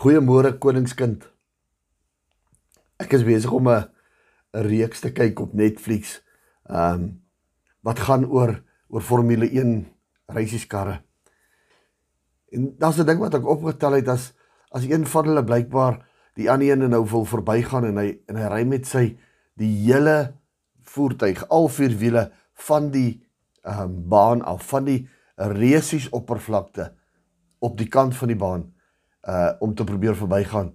Goeiemôre koningskind. Ek is besig om 'n reeks te kyk op Netflix. Ehm um, wat gaan oor oor Formule 1 reisieskarre. En daar's 'n ding wat ek opgetel het as as een van hulle blykbaar die ander een nou wil verbygaan en hy en hy ry met sy die hele voertuig, al vier wiele van die ehm um, baan af, van die resies oppervlakte op die kant van die baan uh om te probeer verbygaan.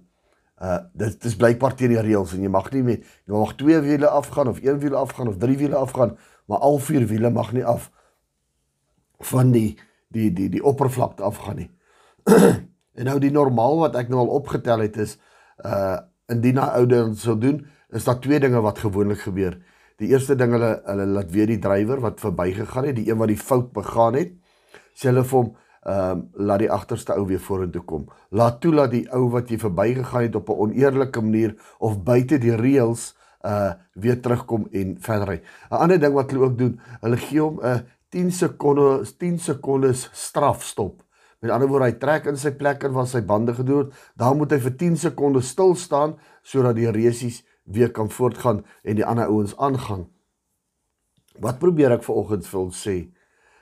Uh dit is blykbaar teen die reëls en jy mag nie met jy mag twee wiele afgaan of een wiel afgaan of drie wiele afgaan, maar al vier wiele mag nie af van die die die die oppervlakte afgaan nie. en nou die normaal wat ek nou al opgetel het is uh indien hy oude sou doen, is daar twee dinge wat gewoonlik gebeur. Die eerste ding hulle hulle laat weer die drywer wat verbygegaan het, die een wat die fout begaan het, sê hulle vir hom ehm um, laat die agterste ou weer vorentoe kom. Laat toe dat die ou wat jy verbygegaan het op 'n oneerlike manier of buite die reëls uh weer terugkom en verder ry. 'n Ander ding wat hulle ook doen, hulle gee hom 'n 10 sekondes 10 sekondes strafstop. Met ander woorde, hy trek in sy plek in waar sy bande gedoen het, dan moet hy vir 10 sekondes stil staan sodat die resies weer kan voortgaan en die ander ouens aangaan. Wat probeer ek vanoggend vir ons sê?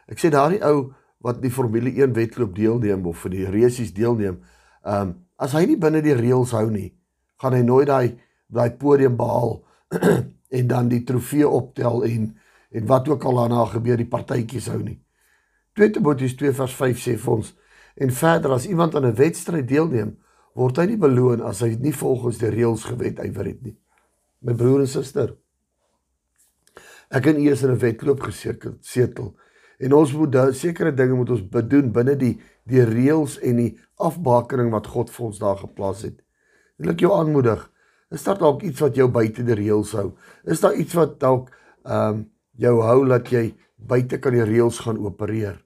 Ek sê daardie ou wat die Formule 1 wedloop deelneem of vir die resies deelneem, ehm um, as hy nie binne die reëls hou nie, gaan hy nooit daai daai podium behaal en dan die trofee optel en en wat ook al daarna gebeur die partytjies hou nie. 2 Timoteus 2 vers 5 sê vir ons en verder as iemand aan 'n wedstryd deelneem, word hy nie beloon as hy nie volgens die reëls gewet ywer het nie. My broer en suster, ek en u is in 'n wedloop gesetel. En ons moet da sekere dinge moet ons bedoen binne die die reëls en die afbakening wat God vir ons daar geplaas het. Wil ek jou aanmoedig, is daar dalk iets wat jou buite die reëls hou? Is daar iets wat dalk ehm um, jou hou dat jy buite kan die reëls gaan opereer?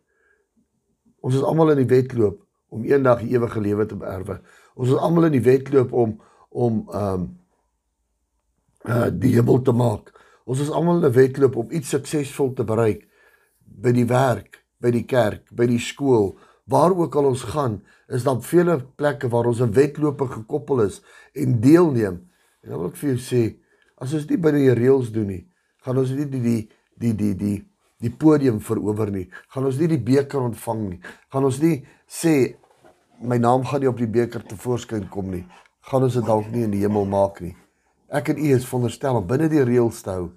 Ons is almal in die wedloop om eendag die ewige lewe te beerwe. Ons is almal in die wedloop om om ehm um, uh die hemel te maak. Ons is almal in 'n wedloop om iets suksesvol te bereik by die werk, by die kerk, by die skool, waar ook al ons gaan, is daar vele plekke waar ons 'n wedloop gekoppel is en deelneem. En dan wil ek vir jou sê, as ons dit binne die reëls doen nie, gaan ons nie die die die die die die podium verower nie. Gaan ons nie die beker ontvang nie. Gaan ons nie sê my naam gaan nie op die beker te voorskyn kom nie. Gaan ons dit dalk nie in die hemel maak nie. Ek en u is veronderstel om binne die reëls te hou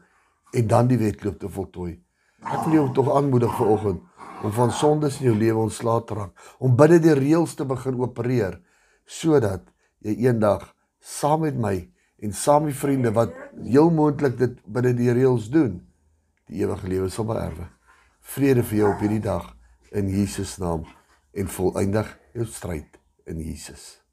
en dan die wedloop te voltooi. Ek wil jou tog aanmoedig vanoggend om van sondes in jou lewe ontslae te raak, om binne die reëls te begin opereer sodat jy eendag saam met my en saam met vriende wat heel moontlik dit binne die reëls doen, die ewige lewe sal beerwe. Vrede vir jou op hierdie dag in Jesus naam en volëindig jou stryd in Jesus.